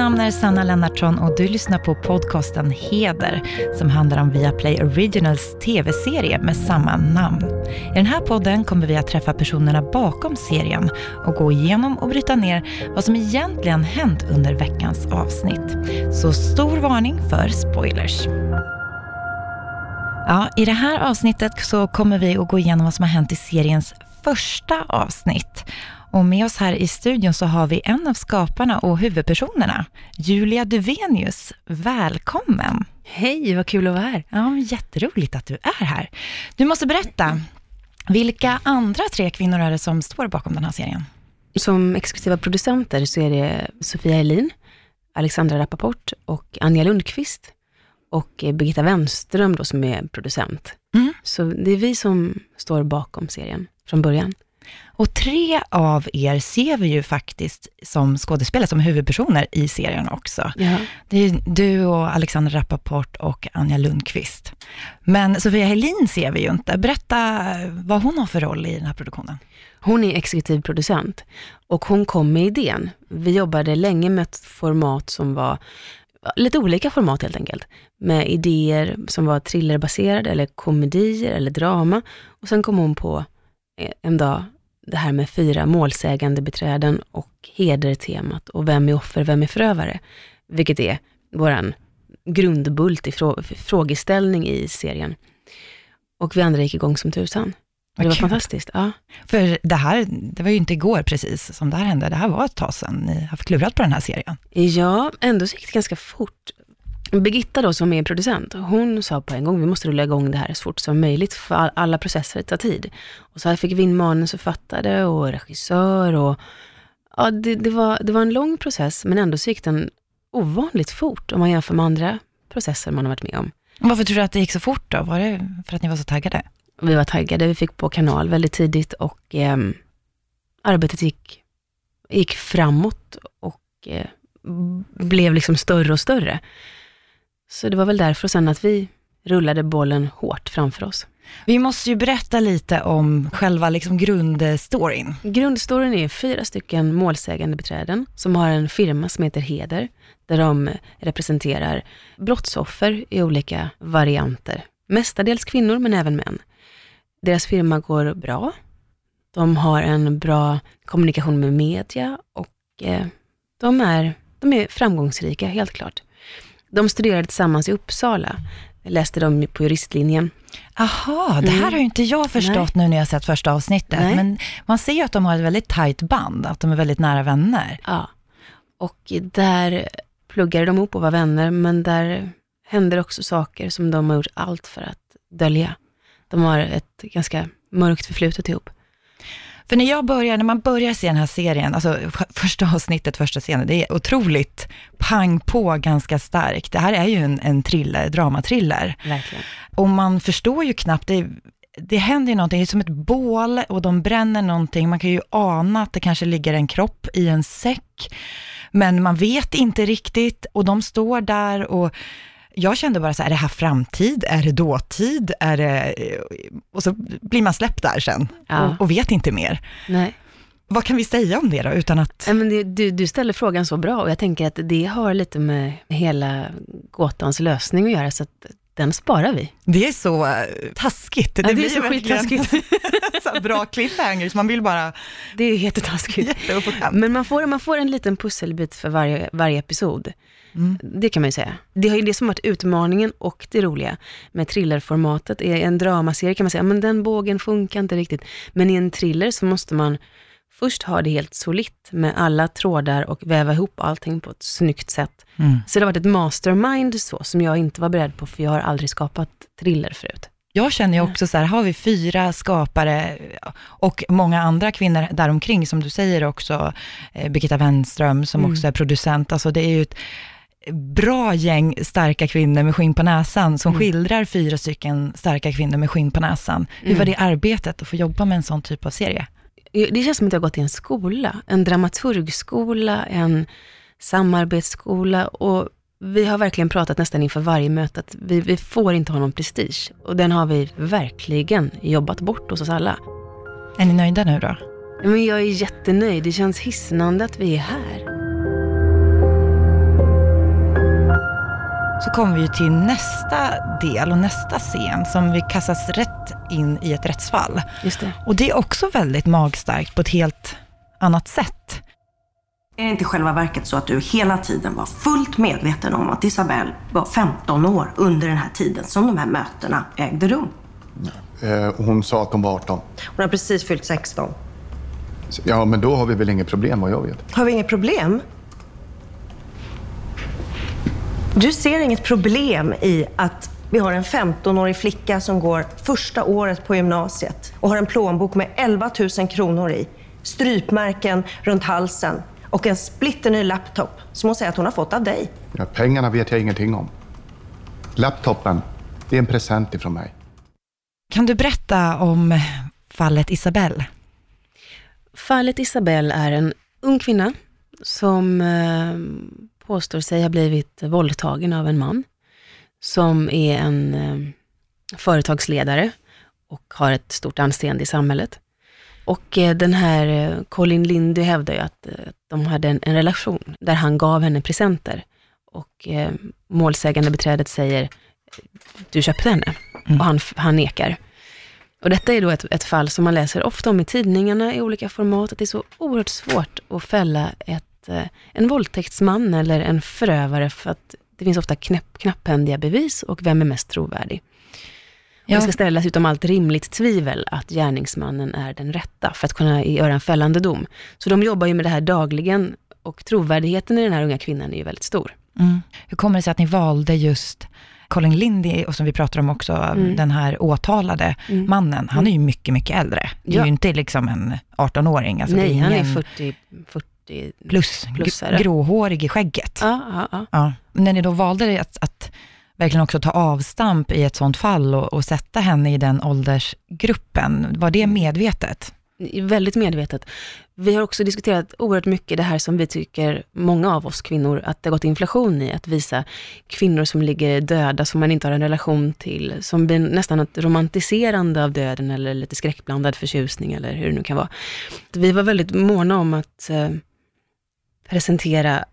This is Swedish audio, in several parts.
namn är Sanna Lennartsson och du lyssnar på podcasten Heder som handlar om Viaplay Originals tv-serie med samma namn. I den här podden kommer vi att träffa personerna bakom serien och gå igenom och bryta ner vad som egentligen hänt under veckans avsnitt. Så stor varning för spoilers. Ja, I det här avsnittet så kommer vi att gå igenom vad som har hänt i seriens första avsnitt. Och med oss här i studion så har vi en av skaparna och huvudpersonerna, Julia Duvenius. Välkommen! Hej, vad kul att vara här. Ja, jätteroligt att du är här. Du måste berätta, vilka andra tre kvinnor är det som står bakom den här serien? Som exekutiva producenter så är det Sofia Elin, Alexandra Rappaport och Anja Lundqvist och Birgitta Wenström då som är producent. Mm. Så det är vi som står bakom serien från början. Och tre av er ser vi ju faktiskt som skådespelare, som huvudpersoner i serien också. Ja. Det är du och Alexander Rappaport och Anja Lundqvist. Men Sofia Helin ser vi ju inte. Berätta vad hon har för roll i den här produktionen. Hon är exekutiv producent och hon kom med idén. Vi jobbade länge med ett format som var lite olika format helt enkelt. Med idéer som var thrillerbaserade eller komedier eller drama. Och sen kom hon på en dag det här med fyra målsägande beträden och hedertemat och vem är offer, vem är förövare? Vilket är våran grundbult i frå frågeställning i serien. Och vi andra gick igång som tusan. Det var fantastiskt. Ja. För det här, det var ju inte igår precis som det här hände. Det här var ett tag sedan ni har klurat på den här serien. Ja, ändå så gick det ganska fort. Birgitta då som är producent, hon sa på en gång, vi måste rulla igång det här så fort som möjligt, för alla processer tar tid. Och så här fick vi in manusförfattare och regissör och ja, det, det, var, det var en lång process, men ändå så gick den ovanligt fort om man jämför med andra processer man har varit med om. Varför tror du att det gick så fort då? Var det för att ni var så taggade? Vi var taggade, vi fick på kanal väldigt tidigt och eh, arbetet gick, gick framåt och eh, blev liksom större och större. Så det var väl därför sen att vi rullade bollen hårt framför oss. Vi måste ju berätta lite om själva liksom grundstoryn. Grundstoryn är fyra stycken målsägande beträden som har en firma som heter Heder, där de representerar brottsoffer i olika varianter. Mestadels kvinnor, men även män. Deras firma går bra. De har en bra kommunikation med media och eh, de, är, de är framgångsrika, helt klart. De studerade tillsammans i Uppsala, läste de på juristlinjen. Aha, det här mm. har ju inte jag förstått Nej. nu när jag sett första avsnittet. Nej. Men man ser ju att de har ett väldigt tajt band, att de är väldigt nära vänner. Ja, och där pluggade de ihop och var vänner, men där händer också saker som de har gjort allt för att dölja. De har ett ganska mörkt förflutet ihop. För när jag börjar, när man börjar se den här serien, alltså första avsnittet, första scenen, det är otroligt pang på ganska starkt. Det här är ju en, en thriller, dramatriller. Verkligen. Och man förstår ju knappt, det, det händer ju någonting, det är som ett bål och de bränner någonting. Man kan ju ana att det kanske ligger en kropp i en säck, men man vet inte riktigt och de står där och jag kände bara så här, är det här framtid? Är det dåtid? Är det... Och så blir man släppt där sen ja. och, och, vet inte mer. Nej. Vad kan vi säga om det då, utan att... Men det, du, du ställer frågan så bra och jag tänker att det har lite med hela gåtans lösning att göra, så att den sparar vi. Det är så uh, taskigt. Det, ja, det är så skittaskigt. så bra cliffhangers, man vill bara... Det är jättetaskigt. Men man får, man får en liten pusselbit för varje, varje episod. Mm. Det kan man ju säga. Det har ju det som varit utmaningen och det roliga med thrillerformatet. I en dramaserie kan man säga, men den bågen funkar inte riktigt. Men i en thriller så måste man först ha det helt solitt med alla trådar och väva ihop allting på ett snyggt sätt. Mm. Så det har varit ett mastermind så, som jag inte var beredd på, för jag har aldrig skapat thriller förut. Jag känner ju också så här, har vi fyra skapare och många andra kvinnor däromkring, som du säger också, eh, Birgitta Wenström som mm. också är producent, alltså det är ju ett bra gäng starka kvinnor med skinn på näsan, som mm. skildrar fyra stycken starka kvinnor med skinn på näsan. Hur var mm. det arbetet att få jobba med en sån typ av serie? Det känns som att jag gått i en skola, en dramaturgskola, en samarbetsskola och vi har verkligen pratat nästan inför varje möte att vi, vi får inte ha någon prestige. Och den har vi verkligen jobbat bort hos oss alla. Är ni nöjda nu då? Men jag är jättenöjd. Det känns hisnande att vi är här. Så kommer vi ju till nästa del och nästa scen som vi kastas rätt in i ett rättsfall. Just det. Och det är också väldigt magstarkt på ett helt annat sätt. Är det inte själva verket så att du hela tiden var fullt medveten om att Isabelle var 15 år under den här tiden som de här mötena ägde rum? Eh, hon sa att hon var 18. Hon har precis fyllt 16. Ja, men då har vi väl inget problem vad jag vet. Har vi inget problem? Du ser inget problem i att vi har en 15-årig flicka som går första året på gymnasiet och har en plånbok med 11 000 kronor i, strypmärken runt halsen och en splitterny laptop som hon säger att hon har fått av dig. Ja, pengarna vet jag ingenting om. Laptopen, det är en present ifrån mig. Kan du berätta om fallet Isabelle? Fallet Isabelle är en ung kvinna som eh, påstår sig ha blivit våldtagen av en man som är en eh, företagsledare och har ett stort anseende i samhället. Och eh, den här eh, Colin Lindy hävdar ju att eh, de hade en, en relation där han gav henne presenter och eh, målsägande beträdet säger, du köpte henne och han, han nekar. Och detta är då ett, ett fall som man läser ofta om i tidningarna i olika format, att det är så oerhört svårt att fälla ett, eh, en våldtäktsman eller en förövare, för att det finns ofta knäpp, knapphändiga bevis och vem är mest trovärdig. Och Ja. Det ska ställas utom allt rimligt tvivel att gärningsmannen är den rätta, för att kunna göra en fällande dom. Så de jobbar ju med det här dagligen, och trovärdigheten i den här unga kvinnan är ju väldigt stor. Mm. Hur kommer det sig att ni valde just Colin Lindy, och som vi pratar om också, Mm. den här åtalade Mm. mannen, han är ju mycket, mycket äldre. Det är Ja. ju inte liksom en 18-åring. Alltså Nej, han är ingen 40, 40 plus, plusare. gr- gråhårig i skägget. Ja, ja, ja. Ja. När ni då valde att, att verkligen också ta avstamp i ett sånt fall och, och sätta henne i den åldersgruppen, var det medvetet? Väldigt medvetet. Vi har också diskuterat oerhört mycket det här som vi tycker, många av oss kvinnor, att det har gått inflation i, att visa kvinnor som ligger döda, som man inte har en relation till, som blir nästan ett romantiserande av döden eller lite skräckblandad förtjusning eller hur det nu kan vara. Vi var väldigt måna om att eh, presentera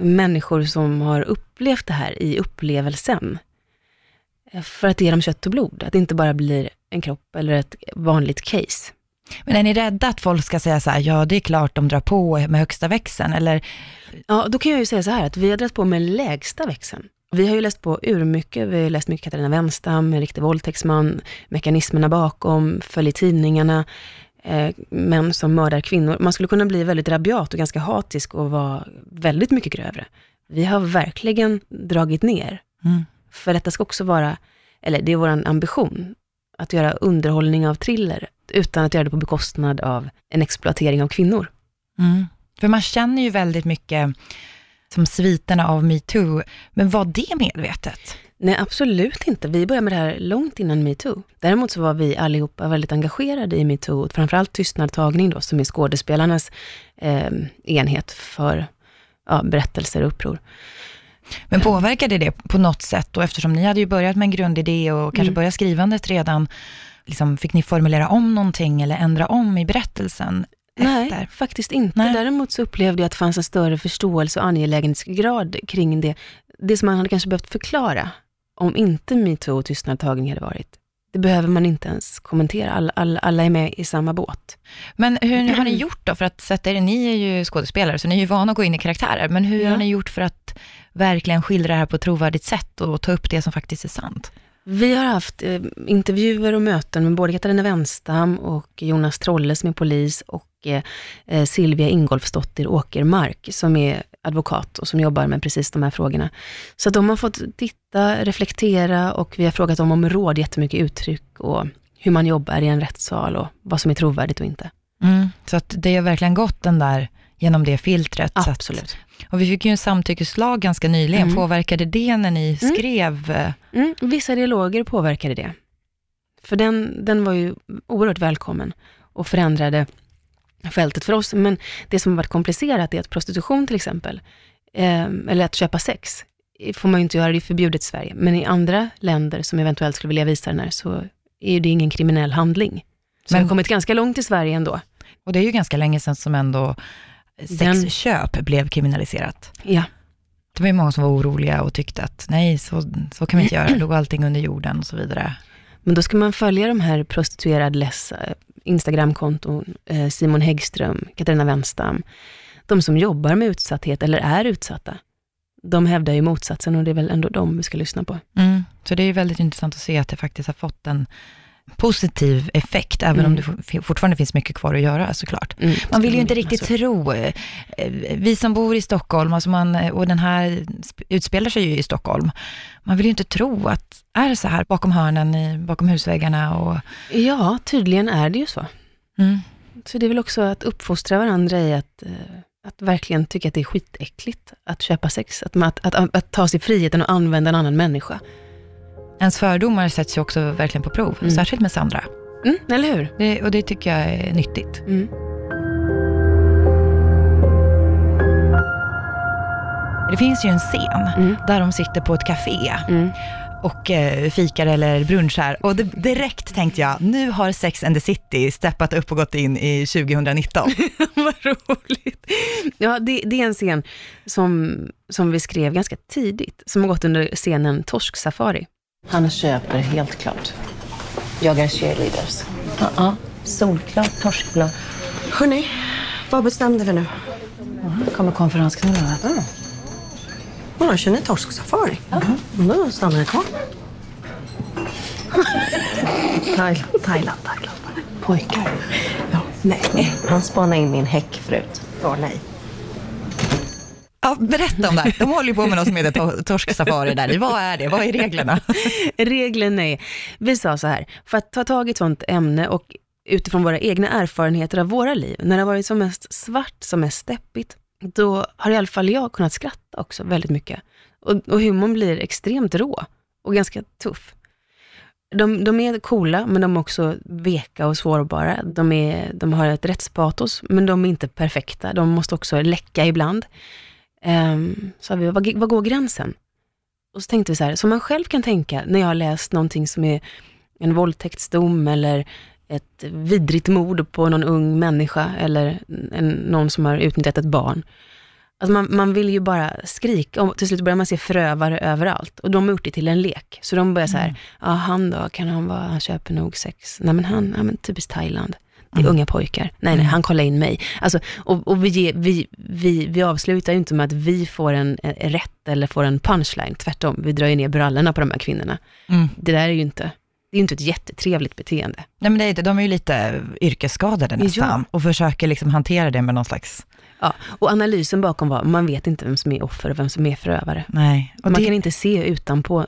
människor som har upplevt det här i upplevelsen. Eh, För att ge dem kött och blod, att det inte bara blir en kropp eller ett vanligt case. Men är ni rädda att folk ska säga så här, ja det är klart de drar på med högsta växeln, eller Ja, då kan jag ju säga så här att vi har dragit på med lägsta växeln. Vi har ju läst på urmycket, vi har läst mycket Katarina Wenstam, En riktig våldtäktsman, mekanismerna bakom, följ tidningarna, eh, män som mördar kvinnor. Man skulle kunna bli väldigt rabiat och ganska hatisk och vara väldigt mycket grövre. Vi har verkligen dragit ner, mm. för detta ska också vara, eller det är vår ambition, att göra underhållning av thriller, utan att göra det på bekostnad av en exploatering av kvinnor. Mm. För man känner ju väldigt mycket som sviterna av metoo, men var det medvetet? Nej, absolut inte. Vi började med det här långt innan metoo. Däremot så var vi allihopa väldigt engagerade i metoo, framförallt tystnadtagning då, som är skådespelarnas eh, enhet för ja, berättelser och uppror. Men påverkade det på något sätt då, eftersom ni hade ju börjat med en grundidé och kanske Mm. börjat skrivandet redan, liksom, fick ni formulera om någonting eller ändra om i berättelsen Nej, efter? faktiskt inte. Nej. Däremot så upplevde jag att det fanns en större förståelse och angelägenhetsgrad kring det. Det som man hade kanske behövt förklara, om inte metoo och tystnadtagning hade varit. Det behöver man inte ens kommentera. Alla, alla, alla är med i samma båt. Men hur har ni gjort då för att sätta er, ni är ju skådespelare, så ni är ju vana att gå in i karaktärer, men hur Ja. har ni gjort för att verkligen skildra det här på ett trovärdigt sätt och ta upp det som faktiskt är sant? Vi har haft eh, intervjuer och möten med både Katarina Wenstam och Jonas Trolle som är polis och eh, eh, Silvia Ingolfsdotter Åkermark som är advokat och som jobbar med precis de här frågorna. Så att de har fått titta, reflektera och vi har frågat dem om råd, jättemycket uttryck och hur man jobbar i en rättssal och vad som är trovärdigt och inte. Mm. Så att det har verkligen gått den där, genom det filtret. så att- Absolut. och vi fick ju en samtyckeslag ganska nyligen. Mm. Påverkade det när ni Mm. skrev? eh, Mm, vissa dialoger påverkade det. För den, den var ju oerhört välkommen och förändrade fältet för oss. Men det som har varit komplicerat är att prostitution till exempel, eh, eller att köpa sex, eh, får man ju inte göra, det är förbjudet i Sverige. Men i andra länder som eventuellt skulle vilja visa den här, så är det ingen kriminell handling. Så Men- vi har kommit ganska långt i Sverige ändå. Och det är ju ganska länge sedan som ändå Den- sexköp blev kriminaliserat. Ja. Det var ju många som var oroliga och tyckte att nej, så, så kan vi inte göra, då går allting under jorden och så vidare. Men då ska man följa de här prostituerad-less Instagramkonton, eh, Simon Häggström, Katarina Wenstam, de som jobbar med utsatthet eller är utsatta. De hävdar ju motsatsen och det är väl ändå de vi ska lyssna på. Mm. Så det är ju väldigt intressant att se att det faktiskt har fått en positiv effekt, även Mm. om det fortfarande finns mycket kvar att göra såklart. Mm. Man vill ju inte riktigt Alltså, tro, eh, vi som bor i Stockholm, alltså man, och den här sp- utspelar sig ju i Stockholm, man vill ju inte tro att är det så här bakom hörnen, bakom husväggarna och... Ja, tydligen är det ju så. Mm. Så det är väl också att uppfostra varandra i att, eh, att verkligen tycka att det är skitäckligt att köpa sex. Att, att, att, att ta sig friheten och använda en annan människa. Ens fördomar sätts ju också verkligen på prov, Mm. särskilt med Sandra. Mm, eller hur? Det, och det tycker jag är nyttigt. Mm. Det finns ju en scen Mm. där de sitter på ett café Mm. och eh, fikar eller brunchar. Och det, direkt tänkte jag, nu har Sex and the City steppat upp och gått in i 2019. Vad roligt. Ja, det, det är en scen som, som vi skrev ganska tidigt, som har gått under scenen Torsksafari. Han köper helt klart. Jagar cheerleaders. Ja, solklart torskblad. Hörni, vad bestämde vi nu? kommer konferensknullarna. Ja, kör ni torsksafari? Ja. Då stannar ni kvar. Thailand, Thailand, Thailand. Pojkar. Ja, nej. Han spanade in min häck förut. Ja, nej. Ja, berätta om det här. De håller ju på med något som heter torsksafari där. Vad är det? Vad är reglerna? Reglerna är, vi sa så här, för att ta tag i ett sånt ämne och utifrån våra egna erfarenheter av våra liv, när det har varit som mest svart, som mest steppigt, då har i alla fall jag kunnat skratta också väldigt mycket. Och, och humorn blir extremt rå och ganska tuff. De, de är coola, men de är också veka och sårbara. De, är, de har ett rättspatos, men de är inte perfekta. De måste också läcka ibland. Um, så vi, vad, vad går gränsen? Och så tänkte vi så här, som man själv kan tänka när jag har läst någonting som är en våldtäktsdom eller ett vidrigt mord på någon ung människa eller en, någon som har utnyttjat ett barn. Alltså man, man vill ju bara skrika och till slut börjar man se förövare överallt. Och de har gjort det till en lek. Så de börjar så här, ja han då, kan han vara, han köper nog sex. Nej men han, ja men typiskt Thailand. Det är unga pojkar. Nej, nej, han kollar in mig. Alltså, och och vi, ger- vi, vi, vi avslutar ju inte med att vi får en, en rätt eller får en punchline. Tvärtom, vi drar ju ner brallorna på de här kvinnorna. Mm. Det där är ju inte, det är ju inte ett jättetrevligt beteende. Nej, men det är, inte- de är ju lite yrkesskadade nästan Ja. och försöker liksom hantera det med någon slags, Ja, och analysen bakom var, man vet inte vem som är offer och vem som är förövare. nej. Och man det, kan inte se utanpå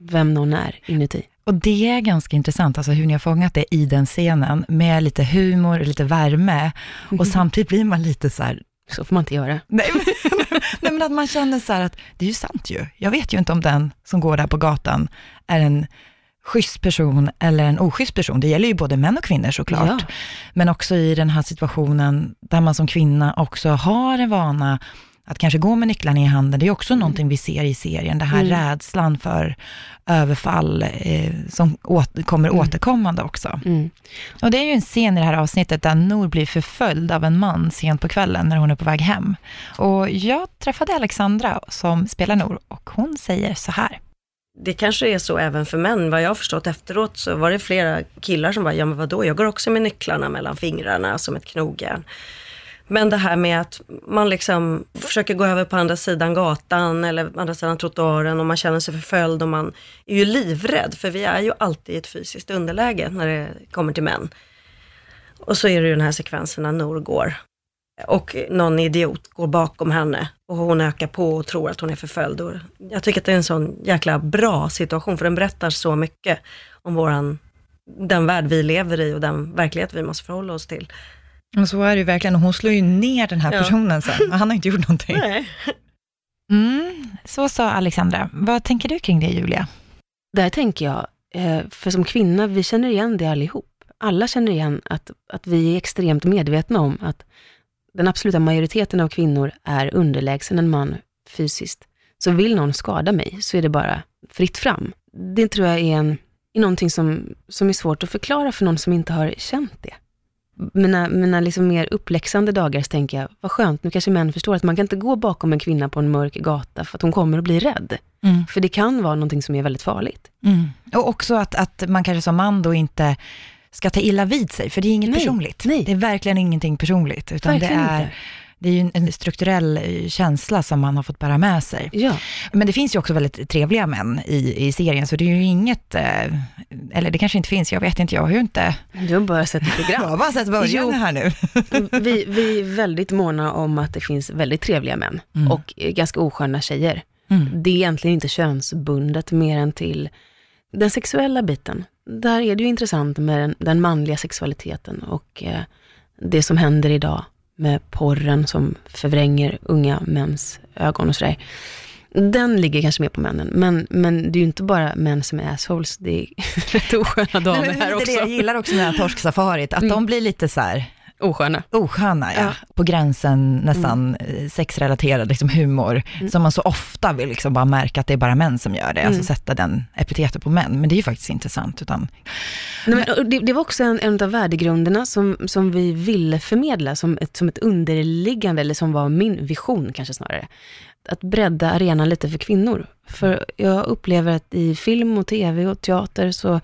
vem någon är inuti. Och det är ganska intressant, alltså hur ni har fångat det i den scenen, med lite humor och lite värme. Och samtidigt blir man lite så här, Så får man inte göra. nej, nej men att man känner så här att det är ju sant ju. Jag vet ju inte om den som går där på gatan är en schysst person eller en oschysst person. Det gäller ju både män och kvinnor såklart. Ja. Men också i den här situationen där man som kvinna också har en vana att kanske gå med nycklarna i handen. Det är också någonting vi ser i serien, det här rädslan för överfall eh, som åt, kommer återkommande också. Mm. Och det är ju en scen i det här avsnittet där Nor blir förföljd av en man sent på kvällen när hon är på väg hem. Och jag träffade Alexandra som spelar Nor och hon säger så här. Det kanske är så även för män. Vad jag har förstått efteråt så var det flera killar som bara, ja men vadå, jag går också med nycklarna mellan fingrarna som ett knogjärn. Men det här med att man liksom försöker gå över på andra sidan gatan eller andra sidan trottoaren och man känner sig förföljd och man är ju livrädd för vi är ju alltid i ett fysiskt underläge när det kommer till män. Och så är det ju den här sekvensen när Nor går och någon idiot går bakom henne och hon ökar på och tror att hon är förföljd. Och jag tycker att det är en sån jäkla bra situation för den berättar så mycket om våran, den värld vi lever i och den verklighet vi måste förhålla oss till. Och så är det ju verkligen, och hon slår ju ner den här Ja. personen sen. Han har inte gjort någonting. Nej. Mm, så sa Alexandra. Vad tänker du kring det Julia? Där tänker jag, eh, för som kvinna, vi känner igen det allihop. Alla känner igen att, att vi är extremt medvetna om att den absoluta majoriteten av kvinnor är underlägsen en man fysiskt. Så vill någon skada mig så är det bara fritt fram. Det tror jag är, en, är någonting som, som är svårt att förklara för någon som inte har känt det. Mina, mina liksom mer uppläxande dagar så tänker jag, vad skönt, nu kanske män förstår att man kan inte gå bakom en kvinna på en mörk gata för att hon kommer att bli rädd. Mm. För det kan vara någonting som är väldigt farligt. Mm. Och också att, att man kanske som man då inte ska ta illa vid sig, för det är inget Nej, personligt. nej. Det är verkligen ingenting personligt, utan det Verkligen är, inte. Det är ju en, strukturell eh, känsla som man har fått bära med sig. Ja, Men det finns ju också väldigt trevliga män i, i serien, så det är ju inget, eh, eller det kanske inte finns, jag vet inte, jag har ju inte, du har bara sett ett jag har bara sett början Jo. här nu. vi, vi är väldigt måna om att det finns väldigt trevliga män Mm. och eh, ganska osköna tjejer. Mm. Det är egentligen inte könsbundet mer än till den sexuella biten. Där är det ju intressant med den, den manliga sexualiteten och eh, det som händer idag med porren som förvränger unga mäns ögon och sådär. Den ligger kanske mer på männen, men, men det är ju inte bara män som är assholes, det är rätt osköna damer Nej, här det är också. det jag gillar också med torsksafarit, att Mm. de blir lite så här, Osköna. osköna, ja. Ja. på gränsen nästan mm. sexrelaterad liksom humor, som man så ofta vill liksom bara märka att det är bara män som gör det, alltså sätta den epitetet på män, men det är ju faktiskt inte sant, utan Nej, men, det, det var också en, en av värdegrunderna som, som vi ville förmedla som ett, som ett underliggande, eller som var min vision kanske snarare. Att bredda arenan lite för kvinnor. För jag upplever att i film och tv och teater så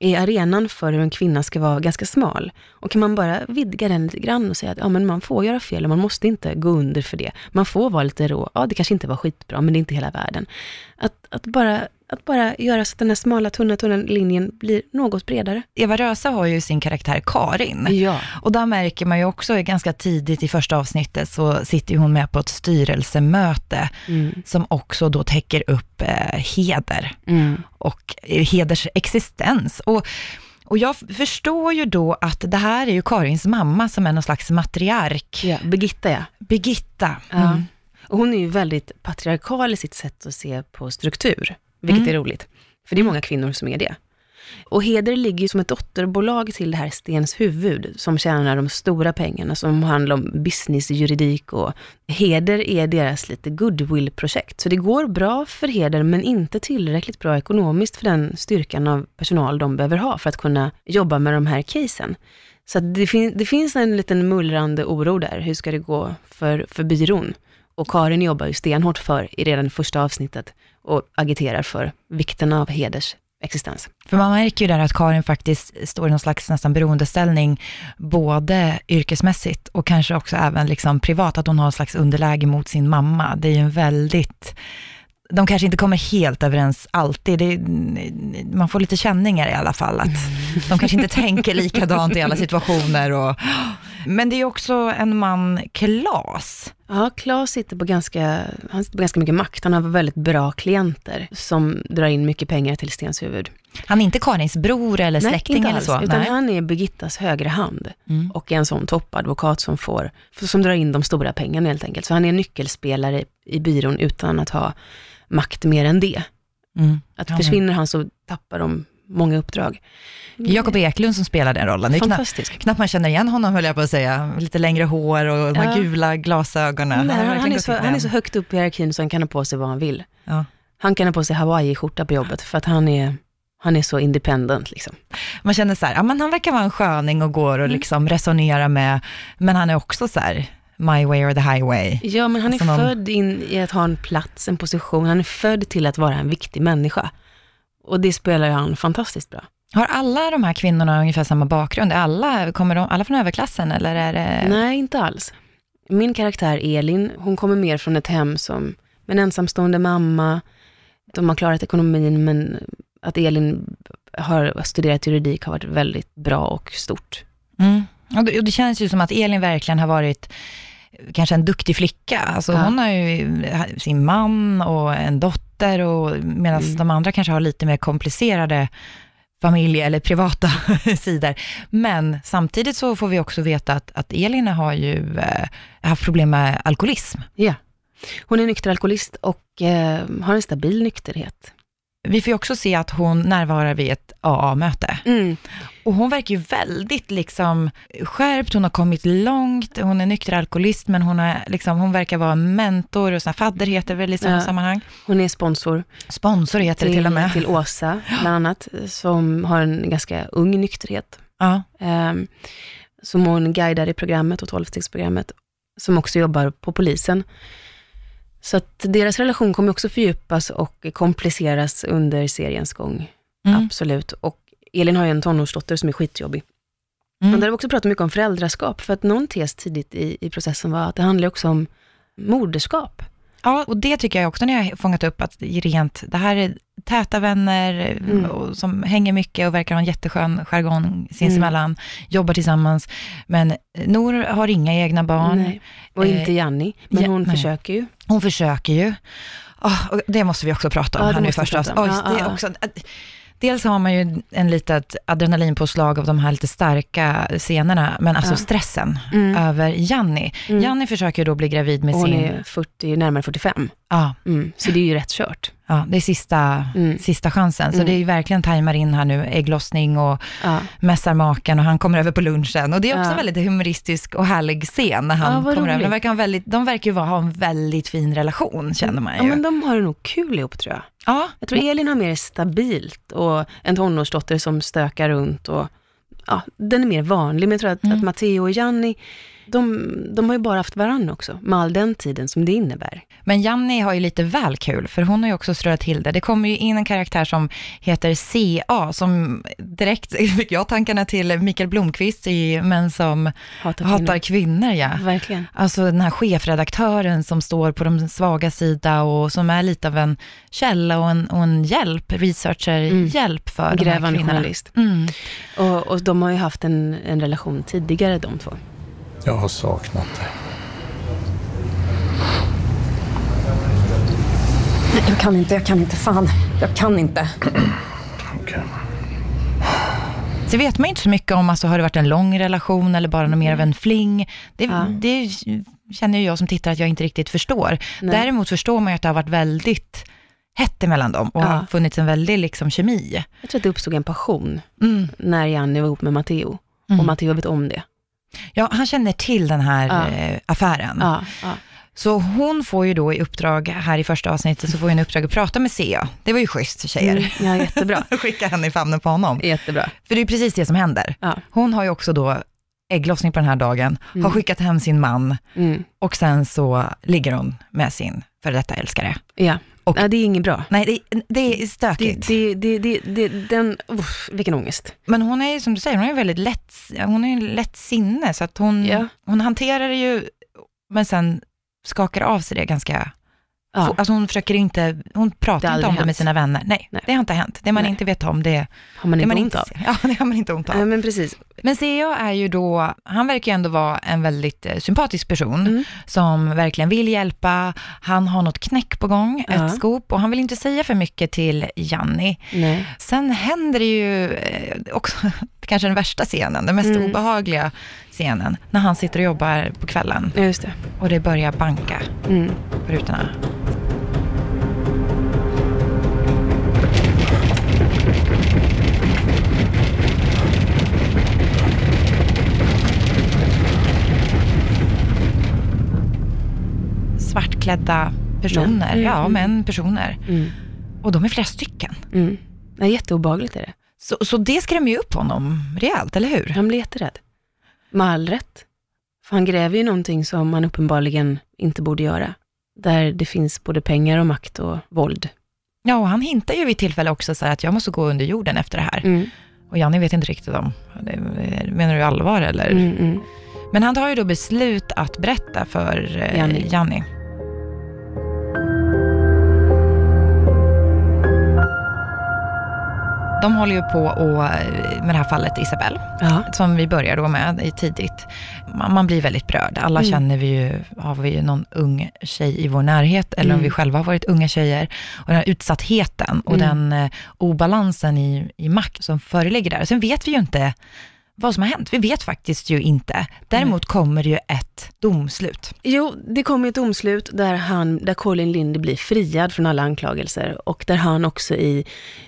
är arenan för hur en kvinna ska vara ganska smal. Och kan man bara vidga den lite grann och säga att ja, men man får göra fel och man måste inte gå under för det. Man får vara lite rå. Ja, det kanske inte var skitbra, men det är inte hela världen. Att, att, bara, att bara göra så att den här smala, tunna, tunna linjen blir något bredare. Eva Rösa har ju sin karaktär Karin. Ja. Och där märker man ju också ganska tidigt i första avsnittet så sitter hon med på ett styrelsemöte Mm. som också då täcker upp eh, heder Mm. och eh, heders existens. Och, och jag förstår ju då att det här är ju Karins mamma som är någon slags matriark. Ja, Birgitta ja. Birgitta. ja. Mm. Hon är ju väldigt patriarkal i sitt sätt att se på struktur, vilket Mm. är roligt. För det är många kvinnor som är det. Och Heder ligger ju som ett dotterbolag till det här Stens huvud, som tjänar de stora pengarna, som handlar om business, juridik och Heder är deras lite goodwill-projekt. Så det går bra för Heder, men inte tillräckligt bra ekonomiskt för den styrkan av personal de behöver ha för att kunna jobba med de här casen. Så det, fin- det finns en liten mullrande oro där. Hur ska det gå för, för byrån? Och Karin jobbar ju stenhårt för i redan första avsnittet och agiterar för vikten av heders existens. För man märker ju där att Karin faktiskt står i någon slags nästan beroendeställning, både yrkesmässigt och kanske också även liksom privat, att hon har en slags underläge mot sin mamma. Det är ju en väldigt, de kanske inte kommer helt överens alltid, det man får lite känningar i alla fall, att de kanske inte tänker likadant i alla situationer. Och, men det är också en man, Klas, Ja, Claes sitter på ganska, han sitter på ganska mycket makt. Han har väldigt bra klienter som drar in mycket pengar till Stenshuvud. han är inte Karins bror eller Nej, släkting inte eller alls, så. Utan Nej. han är Birgittas högra hand Mm. och är en sån toppadvokat som får, som drar in de stora pengarna helt enkelt. Så han är nyckelspelare i byrån utan att ha makt mer än det. Mm. Att försvinner han så tappar de många uppdrag. Jakob Eklund som spelar den rollen. Det är knappt, Fantastisk. knappt man känner igen honom höll jag på att säga. Lite längre hår och de Ja. gula glasögonen. Nej, han, han, är så, han är så högt upp i hierarkin så han kan ha på sig vad han vill. Ja. Han kan ha på sig hawaii-skjorta på jobbet för att han är, han är så independent. Liksom. Man känner så här, ja, men han verkar vara en sköning och går och Mm. liksom resonerar med, men han är också så här, my way or the highway. Ja, men han är Alltså någon- född in i att ha en plats, en position. Han är född till att vara en viktig människa. Och det spelar han fantastiskt bra. Har alla de här kvinnorna ungefär samma bakgrund? Alla, kommer de alla från överklassen eller är det? Nej, inte alls. Min karaktär Elin, hon kommer mer från ett hem som en ensamstående mamma. De har klarat ekonomin, men att Elin har studerat juridik har varit väldigt bra och stort. Mm. Och, det, och det känns ju som att Elin verkligen har varit kanske en duktig flicka. Alltså Ja. hon har ju sin man och en dotter och medan Mm. de andra kanske har lite mer komplicerade familje eller privata sidor. Men samtidigt så får vi också veta att, att Elin har ju eh, haft problem med alkoholism. Ja. Hon är nykter alkoholist och eh, har en stabil nykterhet. Vi får ju också se att hon närvarar vid ett AA-möte. Mm. Och hon verkar ju väldigt liksom skärpt, hon har kommit långt, hon är nykter alkoholist, men hon, är, liksom, hon verkar vara mentor och fadder heter väl i sådana Ja. sammanhang. Hon är sponsor Sponsor heter det till och med. till Åsa, bland annat, som har en ganska ung nykterhet. Ja. Ehm, som hon guidar i programmet och tolvstegsprogrammet, som också jobbar på polisen. Så att deras relation kommer också fördjupas och kompliceras under seriens gång. Mm. Absolut. Och Elin har ju en tonårsdotter som är skitjobbig. Mm. Men där har vi också pratat mycket om föräldraskap, för att någon tes tidigt i, i processen var att det handlar också om moderskap. Ja, och det tycker jag också när jag har fångat upp att rent, det här är täta vänner Mm. och, som hänger mycket och verkar ha en jätteskön jargong sinsemellan, jobbar tillsammans. Men Nor har inga egna barn. Nej. Och inte Eh, Janni, men ja, hon nej. försöker ju. Hon försöker ju. Och det måste vi också prata om Ja, här nu första. Ja, ja, också, dels har man ju en litet adrenalinpåslag av de här lite starka scenerna, men alltså Ja. stressen Mm. över Janni. Mm. Janni försöker ju då bli gravid med Och hon sin... är 40, närmare 45. Ja, Mm. Så det är ju rätt kört. ja, det är sista, Mm. sista chansen. Så Mm. det är ju verkligen tajmar in här nu, ägglossning och Ja. mässar maken och han kommer över på lunchen. Och det är också Ja. väldigt humoristisk och härlig scen när Ja, han vad kommer över. De verkar, väldigt, de verkar ju vara- ha en väldigt fin relation, känner man ju. ja, men de har det nog kul ihop tror jag. ja, Jag tror Elin har mer stabilt och en tonårsdotter som stökar runt och ja, den är mer vanlig. Men jag tror att, Mm. att Matteo och Janni, de, de har ju bara haft varann också, med all den tiden som det innebär. Men Janni har ju lite väl kul, för hon har ju också ströat till det. Det kommer ju in en karaktär som heter CA, som direkt fick jag tankarna till Mikael Blomqvist i Män som Hatar hatar kvinnor. kvinnor. ja. Verkligen. Alltså den här chefredaktören som står på de svaga sida och som är lite av en källa och en, och en hjälp, researcher-hjälp för de här kvinnorna. journalist. Mm. Och, och de har ju haft en, en relation tidigare de två. Jag har saknat dig. Jag kan inte, jag kan inte. Fan, jag kan inte. Okej. Så vet man ju inte så mycket om, alltså, har det varit en lång relation eller bara något mer av en fling? Det, Ja. det känner ju jag som tittar att jag inte riktigt förstår. Nej. Däremot förstår man ju att det har varit väldigt hett emellan dem och Ja. har funnits en väldig liksom, kemi. Jag tror att det uppstod en passion Mm. när Janni var ihop med Matteo. Mm. Och Matteo vet om det. Ja, han känner till den här Ja. eh, affären. Ja, ja. Så hon får ju då i uppdrag, här i första avsnittet, så får hon i uppdrag att prata med Sia. Det var ju schysst tjejer. Mm, ja jättebra. Skicka henne i famnen på honom. jättebra. För det är precis det som händer. Hon har ju också då ägglossning på den här dagen, har Mm. skickat hem sin man Mm. och sen så ligger hon med sin före detta älskare. Ja. Och- ja, det är inget bra. Nej, det, det är stökigt. det, det, det, det, den, uff, vilken ångest. Men hon är ju som du säger, hon är ju väldigt lätt, hon är ju lätt sinne, så att hon, Ja. hon hanterar det ju, men sen skakar av sig det ganska Ja. Alltså hon försöker inte, hon pratar inte om aldrig det med hänt. sina vänner. Nej, Nej. det har inte hänt. Det man Nej. inte vet om, det, Har man det inte man ont av. Ja, det har man inte ont av. Ja, men precis. Men CA är ju då, han verkar ju ändå vara en väldigt eh, sympatisk person, Mm. som verkligen vill hjälpa. Han har något knäck på gång, Ja. ett skop, och han vill inte säga för mycket till Janni. Nej. Sen händer det ju eh, också, kanske den värsta scenen, den mest Mm. obehagliga scenen, när han sitter och jobbar på kvällen Ja, just det. och det börjar banka Mm. på rutorna. Svartklädda personer, Mm. ja män, personer. Mm. Och de är flera stycken. Mm. Ja, jätteobehagligt är det. Så, så det skrämmer ju upp honom rejält, eller hur? Han blir jätterädd. Med all rätt. För han gräver ju någonting som han uppenbarligen inte borde göra. Där det finns både pengar och makt och våld. Ja, och han hintar ju vid tillfälle också så att jag måste gå under jorden efter det här. Mm. Och Janni vet inte riktigt om, menar du allvar eller? Mm, mm. Men han tar ju då beslut att berätta för eh, Janni. Janni. De håller ju på och, eh, med det här fallet Isabelle, Ja. som vi börjar då med i tidigt. Man, man blir väldigt berörd. Alla Mm. känner vi ju, har vi någon ung tjej i vår närhet, eller om Mm. vi själva har varit unga tjejer. Och den här utsattheten och Mm. den eh, obalansen i, i makt som föreligger där. Sen vet vi ju inte vad som har hänt. Vi vet faktiskt ju inte. Däremot kommer det ju ett domslut. Jo, det kommer ett domslut där, han, där Colin Lindy blir friad från alla anklagelser och där han också i,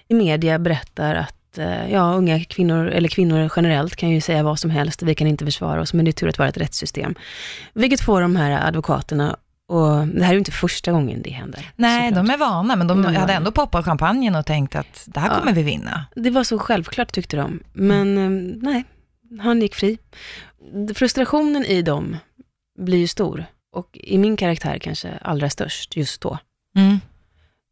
i media berättar att eh, ja, unga kvinnor, eller kvinnor generellt kan ju säga vad som helst, vi kan inte försvara oss, men det är tur att vara ett rättssystem. Vilket får de här advokaterna, och det här är ju inte första gången det händer. Nej, såklart. de är vana, men de, De hade ändå poppat champagnen och tänkt att det här Ja. kommer vi vinna. Det var så självklart tyckte de, men eh, nej, han gick fri. frustrationen i dem blir ju stor. Och i min karaktär kanske allra störst just då. Mm.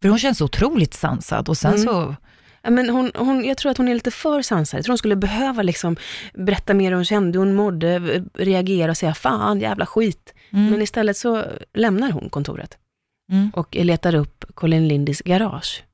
För hon känns otroligt sansad och sen Mm. så, Ja, men hon, hon, jag tror att hon är lite för sansad. Jag tror hon skulle behöva liksom berätta mer hur hon kände, hur hon mådde, reagera och säga fan, jävla skit. mm, Men istället så lämnar hon kontoret mm. och letar upp Colin Lindys garage.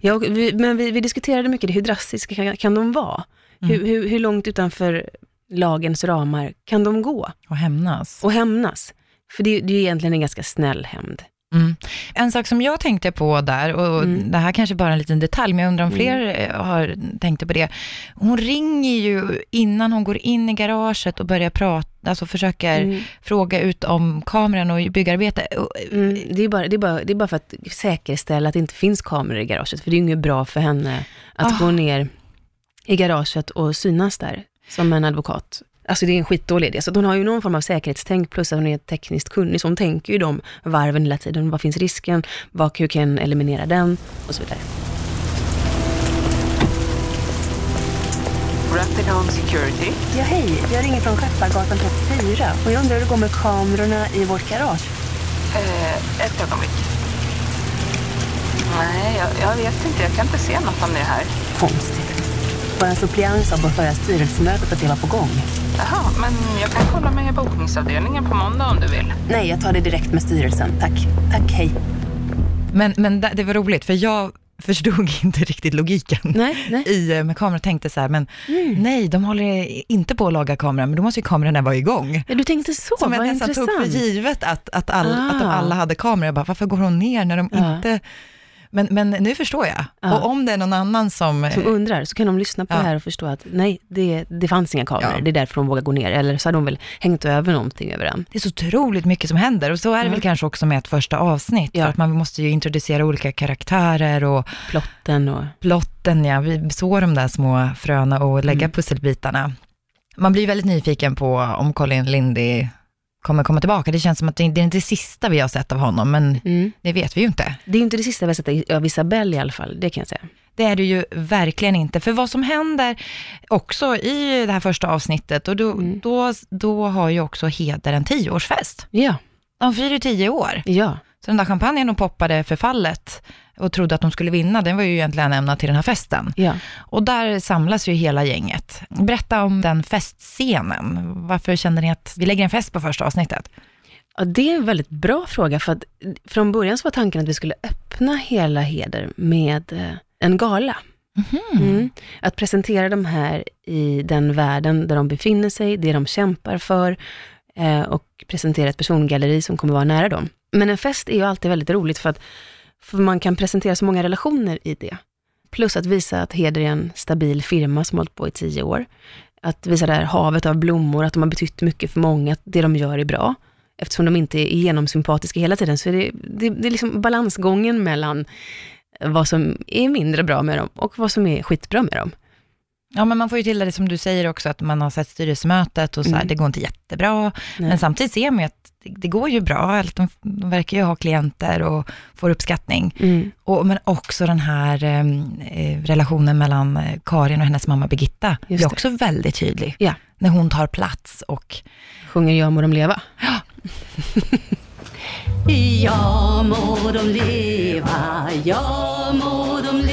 Ja, vi, men vi, vi diskuterade mycket, hur drastiska kan, kan de vara? Mm. Hur, hur, hur långt utanför lagens ramar kan de gå och hämnas. och hämnas? För det, det är ju egentligen en ganska snäll hämnd. Mm. En sak som jag tänkte på där, och Mm. det här kanske bara är en liten detalj, men jag undrar om Mm. fler eh, har tänkt på det. Hon ringer ju innan hon går in i garaget och börjar prata, alltså försöker Mm. fråga ut om kameran och byggarbete. Och, Mm, det, är bara, det, är bara, det är bara för att säkerställa att det inte finns kameror i garaget, för det är ju inget bra för henne att Ah. gå ner i garaget och synas där som en advokat. Alltså det är en skitdålig idé. Så hon har ju någon form av säkerhetstänk plus att hon är tekniskt kunnig, så hon tänker ju de varven hela tiden. Vad finns risken? Vad, hur kan jag eliminera den? Och så vidare. Rapid Home Security. Ja, hej. Jag ringer från Skeppargatan 34 och jag undrar hur det går med kamerorna i vårt garage. Eh, ett ögonblick. Nej, jag, jag vet inte. Jag kan inte se något om det här. Konstigt. Vår suppleant sa på förra styrelsemötet att det var på gång. Jaha, men jag kan kolla med bokningsavdelningen på måndag om du vill. Nej, jag tar det direkt med styrelsen. Tack. Tack, hej. men men det, var roligt, för jag förstod inte riktigt logiken Nej, nej. i eh, med kameran tänkte så här, men Mm. nej, de håller inte på att laga kameran, men då måste ju kamerorna vara igång. Ja, du tänkte så, Som jag vad nästan intressant. tog för givet att, att, all, att de Ah. alla hade kameror. Jag bara, varför går hon ner när de Ja. inte... Men, men nu förstår jag. Ja. Och om det är någon annan som... Som undrar, så kan de lyssna på Ja. det här och förstå att nej, det, det fanns inga kameror. Ja. Det är därför de vågar gå ner. Eller så hade de väl hängt över någonting över den. Det är så otroligt mycket som händer och så är det Ja. väl kanske också med ett första avsnitt. För att man måste ju introducera olika karaktärer och Plotten och... plotten, ja, vi så de där små fröna och lägga Mm. pusselbitarna. Man blir väldigt nyfiken på om Colin Lindy kommer komma tillbaka. Det känns som att det det är inte det sista vi har sett av honom, men Mm. det vet vi ju inte. Det är inte det sista vi har sett av Isabelle i alla fall, det kan jag säga. Det är det ju verkligen inte. För vad som händer också i det här första avsnittet, och då, Mm. då, då har ju också Heder en tioårsfest. Ja, De firar ju tio år. ja. Så den där champagnen de poppade för fallet och trodde att de skulle vinna, den var ju egentligen ämnad till den här festen. ja. Och där samlas ju hela gänget. Berätta om den festscenen. Varför kände ni att vi lägger en fest på första avsnittet? Ja, det är en väldigt bra fråga, för att från början så var tanken att vi skulle öppna hela Heder med eh, en gala. Mm. Att presentera de här i den världen där de befinner sig, det de kämpar för Eh, och presentera ett persongalleri som kommer vara nära dem. Men en fest är ju alltid väldigt roligt för att för man kan presentera så många relationer i det. Plus att visa att Heder är en stabil firma som har hållit på i tio år. Att visa det här havet av blommor, att de har betytt mycket för många, att det de gör är bra. Eftersom de inte är genomsympatiska hela tiden, så är det, det, det är liksom balansgången mellan vad som är mindre bra med dem och vad som är skitbra med dem. Ja, men man får ju till det som du säger också, att man har sett styrelsemötet och så här, Mm. det går inte jättebra. Nej. Men samtidigt ser man ju att det, det går ju bra, att de, de verkar ju ha klienter och får uppskattning. Mm. Och, men också den här eh, relationen mellan eh, Karin och hennes mamma Birgitta, Just blir det. också väldigt tydlig. Ja. När hon tar plats och Sjunger Jag må de leva. Ja må de leva, ja må de leva,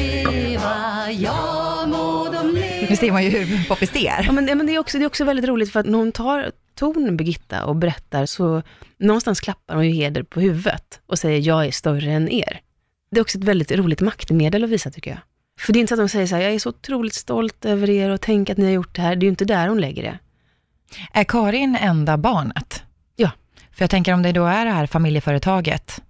nu ser man ju hur poppis det är. Ja, men, ja, men det, är också, det är också väldigt roligt för att när hon tar ton, Birgitta, och berättar, så någonstans klappar hon ju Heder på huvudet och säger jag är större än er. Det är också ett väldigt roligt maktmedel att visa tycker jag. För det är inte så att de säger så här, jag är så otroligt stolt över er och tänk att ni har gjort det här. Det är ju inte där hon lägger det. Är Karin enda barnet? Ja. För jag tänker om det då är det här familjeföretaget,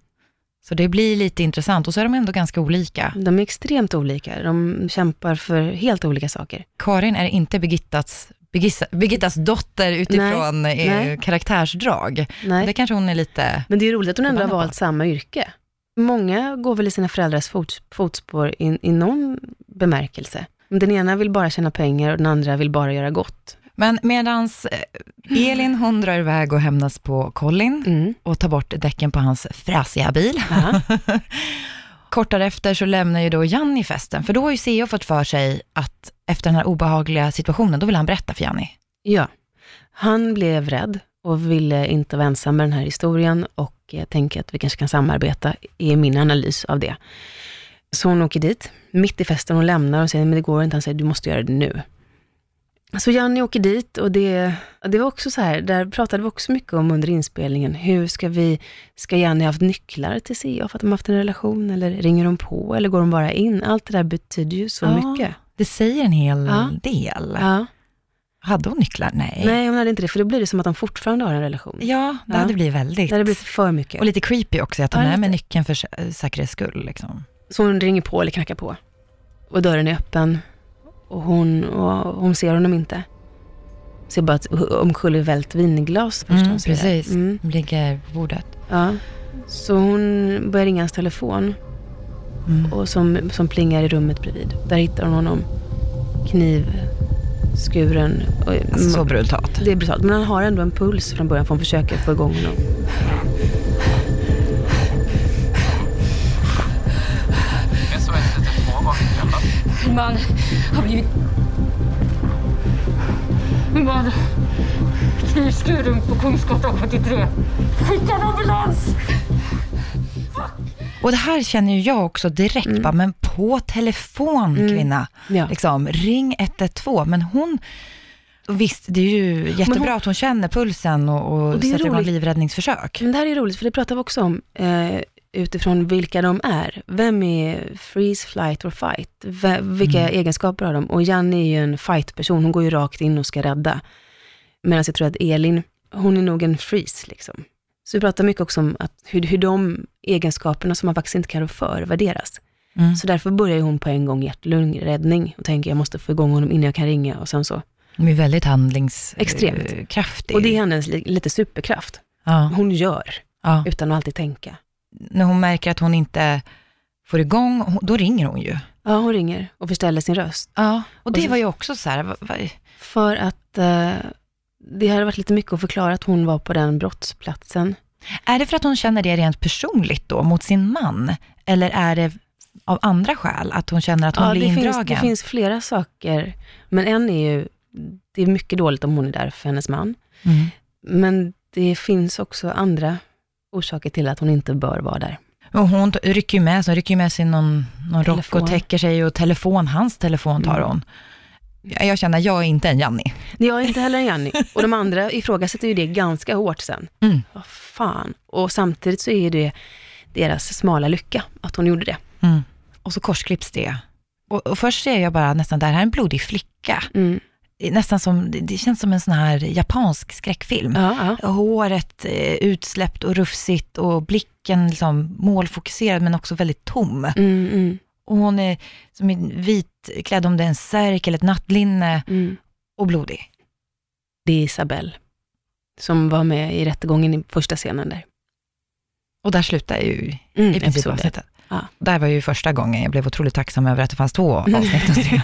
så det blir lite intressant. Och så är de ändå ganska olika. De är extremt olika. De kämpar för helt olika saker. Karin är inte Birgittas, Birgittas, Birgittas dotter utifrån Nej, eh, nej. karaktärsdrag. Nej. Det kanske hon är lite... Men det är roligt att hon ändå har valt samma yrke. Många går väl i sina föräldrars fot, fotspår i, i någon bemärkelse. Den ena vill bara tjäna pengar och den andra vill bara göra gott. Men medans eh, Elin, hon drar iväg och hämnas på Colin Mm. och tar bort däcken på hans fräsiga bil. Ja. Kort därefter så lämnar ju då Janni festen, för då har ju CEO fått för sig att efter den här obehagliga situationen, då vill han berätta för Janni. ja. Han blev rädd och ville inte vara ensam med den här historien och jag tänker att vi kanske kan samarbeta, är min analys av det. Så hon åker dit, mitt i festen, hon lämnar och säger, men det går inte. Han säger, du måste göra det nu. Så Janni åker dit och det, det var också så här, där pratade vi också mycket om under inspelningen, hur ska vi, ska Janni haft nycklar till CA för att de har haft en relation, eller ringer de på, eller går de bara in? Allt det där betyder ju så Ja, mycket. Det säger en hel Ja. del. Ja. Hade hon nycklar? Nej. Nej, hon hade inte det, för då blir det som att de fortfarande har en relation. Ja, det Ja. hade blivit väldigt. Det hade blivit för mycket. Och lite creepy också, att ta Ja, med mig nyckeln för sä- säkerhets skull. Liksom. Så hon ringer på eller knackar på. Och dörren är öppen. Och hon, och hon ser honom inte. Ser bara ett omkullvält vinglas först Mm, hon ser precis, Mm. ligger på bordet. Ja. Så hon börjar ringa hans telefon. Mm. Och som, som plingar i rummet bredvid. Där hittar hon honom. Knivskuren. Och, Alltså, så brutalt. Det är brutalt. Men han har ändå en puls från början för hon försöker få igång honom. Min man har blivit... Min man knivskuren på Kungsgatan 73. Skicka en ambulans! Och det här känner ju jag också direkt, bara, men på telefon kvinna, Mm. Ja. liksom, ring 112. Men hon, visst det är ju jättebra hon- att hon känner pulsen och, och, Och det är sätter igång livräddningsförsök. Men det här är roligt, för det pratar vi också om eh, utifrån vilka de är. Vem är freeze, flight or fight? V- vilka egenskaper har de? Och Janne är ju en fight-person, hon går ju rakt in och ska rädda. Medan jag tror att Elin, hon är nog en freeze liksom. Så vi pratar mycket också om att hur, hur de egenskaperna som man faktiskt inte kan rå för värderas. Mm. Så därför börjar ju hon på en gång hjärt-lungräddning och tänker jag måste få igång honom innan jag kan ringa och sen så. De är väldigt handlingskraftig. Och det är hennes li- lite superkraft. ja, Hon gör ja. utan att alltid tänka. När hon märker att hon inte får igång, då ringer hon ju. Ja, hon ringer och förställer sin röst. Ja, och det Och så- var ju också så här, För att eh, det hade varit lite mycket att förklara att hon var på den brottsplatsen. är det för att hon känner det rent personligt då, mot sin man? Eller är det av andra skäl, att hon känner att hon Ja, blir det, finns, indragen? det finns flera saker, men en är ju, det är mycket dåligt om hon är där för hennes man. Mm. Men det finns också andra orsaker till att hon inte bör vara där. Och hon rycker ju med sig, rycker med sig någon, någon rock och täcker sig och telefon, hans telefon tar Mm. hon. Jag jag känner, jag är inte en Janni. Jag är inte heller en Janni. Och de andra ifrågasätter ju det ganska hårt sen. Mm. Vad fan. Och samtidigt så är det deras smala lycka att hon gjorde det. Mm. Och så korsklipps det. Och, och först ser jag bara nästan, det här är en blodig flicka. Mm. Nästan som, det- känns som en sån här japansk skräckfilm. Ja, ja. Håret eh, utsläppt och rufsigt och blicken liksom målfokuserad men också väldigt tom. Mm, mm, Och hon är som är vit, klädd om det är en särk eller ett nattlinne mm. och blodig. Det är Isabelle som var med i rättegången i första scenen där. Och där slutar ju Mm, i princip episoden. avsnittet. Ja. Där var ju första gången jag blev otroligt tacksam över att det fanns två avsnitt. att se.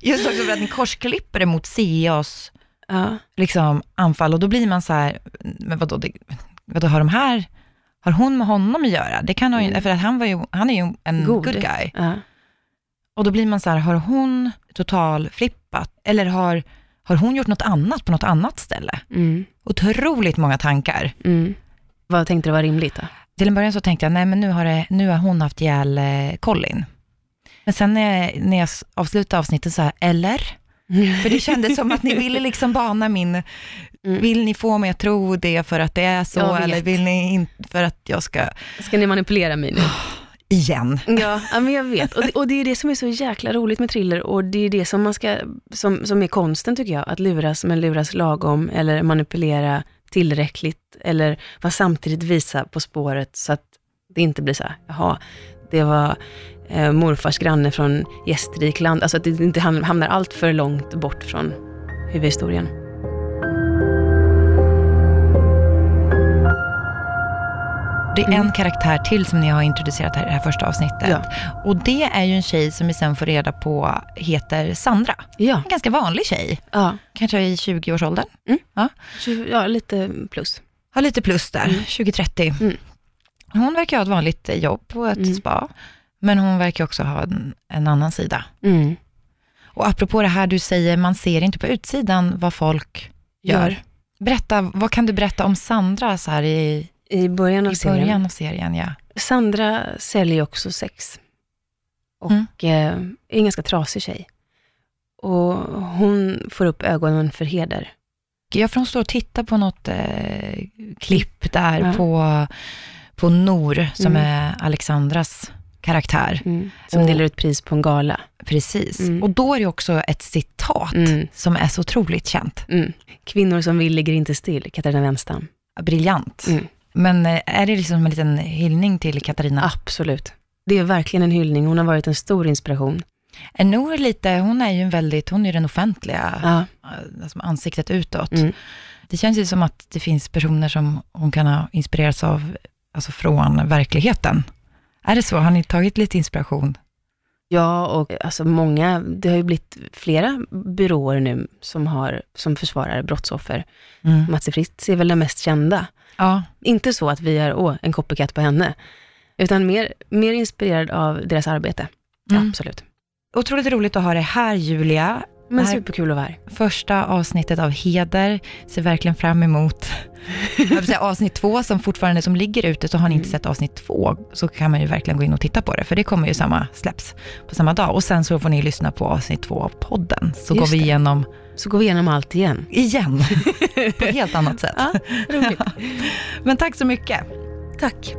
Just också för att ni korsklipper det mot CAs Ja. liksom, anfall och då blir man så här, men vadå, det, vadå har de här, har hon med honom att göra? Det kan hon Mm. för att han, var ju, han är ju en God. good guy. Ja. Och då blir man så här, har hon total flippat? Eller har, har hon gjort något annat på något annat ställe? Mm, Otroligt många tankar. mm. Vad tänkte du var rimligt då? Till en början så tänkte jag, nej men nu har, det, nu har hon haft ihjäl eh, Colin. Men sen när jag, när jag avslutade avsnittet så här, eller? För det kändes som att ni ville liksom bana min, vill ni få mig att tro det för att det är så, eller vill ni inte för att jag ska, Ska ni manipulera mig nu? igen? Ja, ja, men jag vet. Och det, och det är det som är så jäkla roligt med thriller och det är det som man ska, som, som är konsten tycker jag, att luras men luras lagom eller manipulera tillräckligt eller var samtidigt visa på spåret så att det inte blir så här, jaha, det var eh, morfars granne från Gästrikland, alltså att det inte hamnar allt för långt bort från huvudhistorien. Det är en karaktär till som ni har introducerat här i det här första avsnittet. Ja. Och det är ju en tjej som vi sen får reda på heter Sandra. Ja, En ganska vanlig tjej, ja, kanske i 20-årsåldern. Ja. tjugo- ja lite plus. Har lite plus där, 20-30. Mm. Hon verkar ha ett vanligt jobb på ett Mm. spa, men hon verkar också ha en, en annan sida. Mm. Och apropå det här du säger, man ser inte på utsidan vad folk gör. Gör. Berätta, vad kan du berätta om Sandra så här i, I början av i serien. början av serien? Ja. Sandra säljer också sex. Och Mm. eh, är en ganska trasig tjej. Och hon får upp ögonen för heder. Ja, för hon står och tittar på något eh, klipp där Ja. på, på Nor, som Mm. är Alexandras karaktär. Som Och- delar ut pris på en gala. Precis. Mm. Och då är det också ett citat Mm. som är så otroligt känt. Mm. Kvinnor som vill ligger inte still, Katarina Wenstam. Briljant. Men eh, är det liksom en liten hyllning till Katarina? Absolut. Det är verkligen en hyllning. Hon har varit en stor inspiration. Nour lite, hon är ju en väldigt, hon är den offentliga, Ja. eh, alltså ansiktet utåt. Mm. Det känns ju som att det finns personer som hon kan ha inspirerats av, alltså från verkligheten. Är det så? Har ni tagit lite inspiration? Ja, och alltså många, det har ju blivit flera byråer nu som, har, som försvarar brottsoffer. Mm. Mats Fritz är väl den mest kända. Ja, Inte så att vi är åh, en copycat på henne, utan mer, mer inspirerad av deras arbete. Mm. Absolut. otroligt roligt att ha det här Julia. Men superkul att vara här. Första avsnittet av Heder, ser verkligen fram emot säga, avsnitt två som fortfarande som ligger ute, så har ni inte Mm. sett avsnitt två, så kan man ju verkligen gå in och titta på det, för det kommer ju samma, släpps på samma dag. Och sen så får ni lyssna på avsnitt två av podden, så Just går vi det. Så går vi igenom allt igen. igen, på ett helt annat sätt. Ja, roligt. Men tack så mycket. Tack.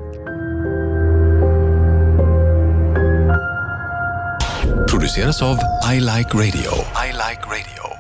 Produceras av I Like Radio. I like radio.